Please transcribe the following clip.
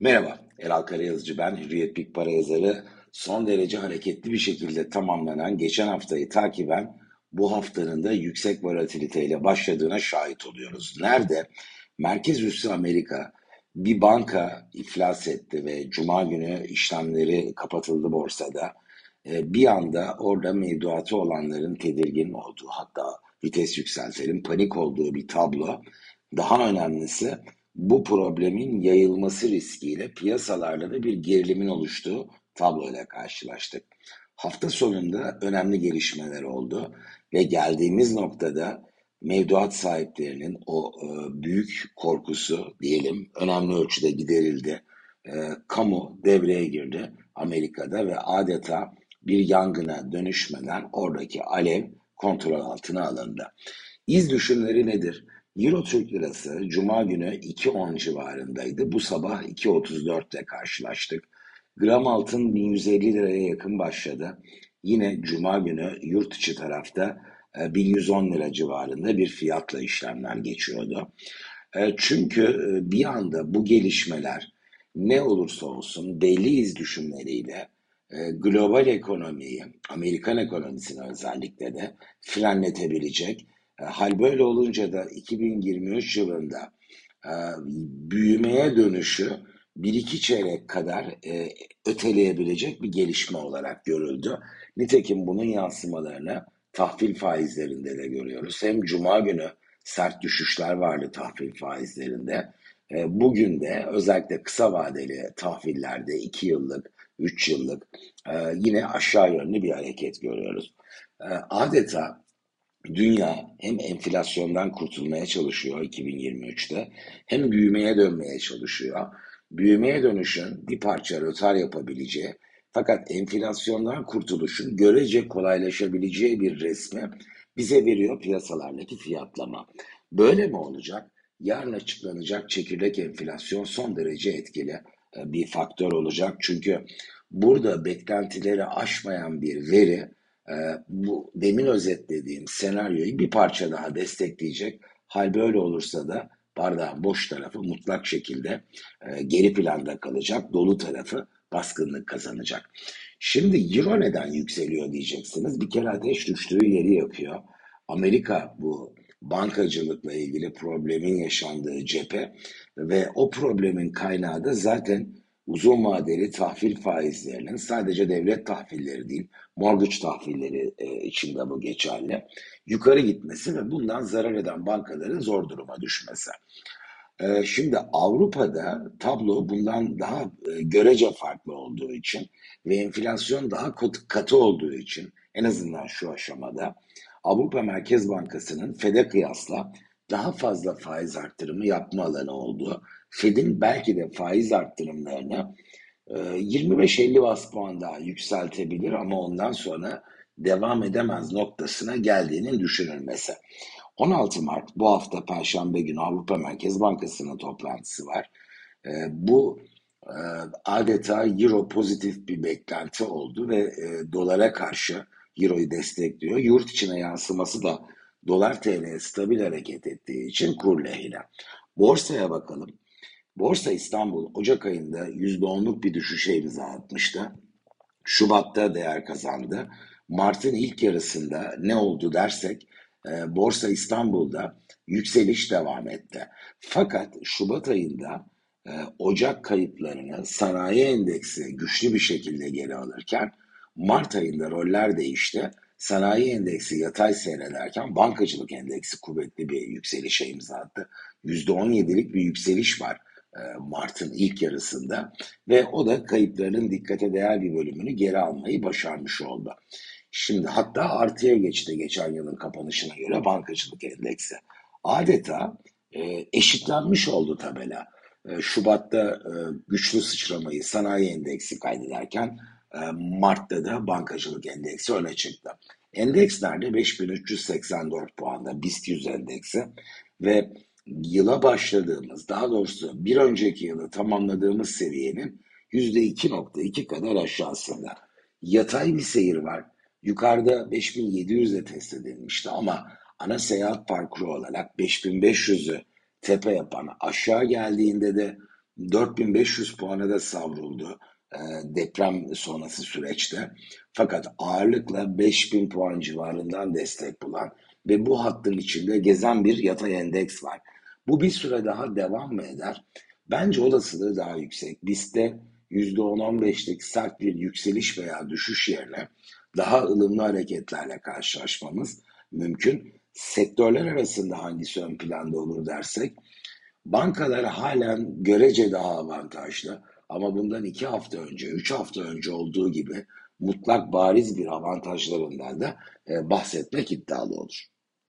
Merhaba, Eral Karayazıcı ben, Hürriyet Big Para yazarı. Son derece hareketli bir şekilde tamamlanan geçen haftayı takiben bu haftanın da yüksek volatiliteyle başladığına şahit oluyoruz. Nerede? Merkez üssü Amerika bir banka iflas etti ve cuma günü işlemleri kapatıldı borsada. Ee, bir anda orada mevduatı olanların tedirgin olduğu hatta vites yükseltelim panik olduğu bir tablo. Daha önemlisi bu problemin yayılması riskiyle piyasalarda da bir gerilimin oluştuğu tabloyla karşılaştık. Hafta sonunda önemli gelişmeler oldu ve geldiğimiz noktada mevduat sahiplerinin o e, büyük korkusu diyelim önemli ölçüde giderildi. E, kamu devreye girdi Amerika'da ve adeta bir yangına dönüşmeden oradaki alev kontrol altına alındı. İz düşümleri nedir? Euro Türk Lirası Cuma günü 2.10 civarındaydı. Bu sabah 2.34 ile karşılaştık. Gram altın 1150 liraya yakın başladı. Yine Cuma günü yurt içi tarafta 1110 e, lira civarında bir fiyatla işlemler geçiyordu. E, çünkü e, bir anda bu gelişmeler ne olursa olsun belli iz düşümleriyle global ekonomiyi, Amerikan ekonomisini özellikle de frenletebilecek hal böyle olunca da 2023 yılında e, büyümeye dönüşü bir iki çeyrek kadar e, öteleyebilecek bir gelişme olarak görüldü. Nitekim bunun yansımalarını tahvil faizlerinde de görüyoruz. Hem cuma günü sert düşüşler vardı tahvil faizlerinde. Bugün de özellikle kısa vadeli tahvillerde 2 yıllık, 3 yıllık yine aşağı yönlü bir hareket görüyoruz. Adeta dünya hem enflasyondan kurtulmaya çalışıyor 2023'te hem büyümeye dönmeye çalışıyor. Büyümeye dönüşün bir parça rötar yapabileceği fakat enflasyondan kurtuluşun görece kolaylaşabileceği bir resmi bize veriyor piyasalardaki fiyatlama. Böyle mi olacak? Yarın açıklanacak çekirdek enflasyon son derece etkili e, bir faktör olacak. Çünkü burada beklentileri aşmayan bir veri bu demin özetlediğim senaryoyu bir parça daha destekleyecek. Hal böyle olursa da bardağın boş tarafı mutlak şekilde e, geri planda kalacak, dolu tarafı baskınlık kazanacak. Şimdi Euro neden yükseliyor diyeceksiniz. Bir kere ateş düştüğü yeri yakıyor. Amerika bu bankacılıkla ilgili problemin yaşandığı cephe ve o problemin kaynağı da zaten uzun vadeli tahvil faizlerinin sadece devlet tahvilleri değil, mortgage tahvilleri e, içinde bu geçerli. Yukarı gitmesi ve bundan zarar eden bankaların zor duruma düşmesi. E, şimdi Avrupa'da tablo bundan daha e, görece farklı olduğu için ve enflasyon daha katı olduğu için en azından şu aşamada Avrupa Merkez Bankası'nın FED'e kıyasla daha fazla faiz arttırımı yapma alanı olduğu Fed'in belki de faiz arttırımlarını 25-50 e, bas puan daha yükseltebilir ama ondan sonra devam edemez noktasına geldiğinin düşünülmesi. 16 Mart bu hafta Perşembe günü Avrupa Merkez Bankası'nın toplantısı var. E, bu e, adeta Euro pozitif bir beklenti oldu ve dolara karşı Euro'yu destekliyor. Yurt içine yansıması da dolar TL stabil hareket ettiği için kur lehine. Borsaya bakalım. Borsa İstanbul Ocak ayında %10'luk bir düşüşe imza atmıştı. Şubat'ta değer kazandı. Mart'ın ilk yarısında ne oldu dersek e, Borsa İstanbul'da yükseliş devam etti. Fakat Şubat ayında e, Ocak kayıplarını sanayi endeksi güçlü bir şekilde geri alırken Mart ayında roller değişti. Sanayi endeksi yatay seyrederken bankacılık endeksi kuvvetli bir yükselişe imza attı. %17'lik bir yükseliş var e, Mart'ın ilk yarısında ve o da kayıplarının dikkate değer bir bölümünü geri almayı başarmış oldu. Şimdi hatta artıya geçti geçen yılın kapanışına göre bankacılık endeksi. Adeta e, eşitlenmiş oldu tabela. E, Şubat'ta güçlü sıçramayı sanayi endeksi kaydederken Mart'ta da bankacılık endeksi öne çıktı. Endekslerde 5384 puanda BIST 100 endeksi ve yıla başladığımız, daha doğrusu bir önceki yılı tamamladığımız seviyenin %2.2 kadar aşağısında. Yatay bir seyir var. Yukarıda 5700'e test edilmişti ama ana seyahat parkuru olarak 5500'ü tepe yapan aşağı geldiğinde de 4500 puana da savruldu deprem sonrası süreçte. Fakat ağırlıkla 5000 puan civarından destek bulan ve bu hattın içinde gezen bir yatay endeks var. Bu bir süre daha devam mı eder? Bence olasılığı daha yüksek. BIST'te %10-15'lik sert bir yükseliş veya düşüş yerine daha ılımlı hareketlerle karşılaşmamız mümkün. Sektörler arasında hangisi ön planda olur dersek, bankalar halen görece daha avantajlı ama bundan iki hafta önce, üç hafta önce olduğu gibi mutlak bariz bir avantajlarından da e, bahsetmek iddialı olur.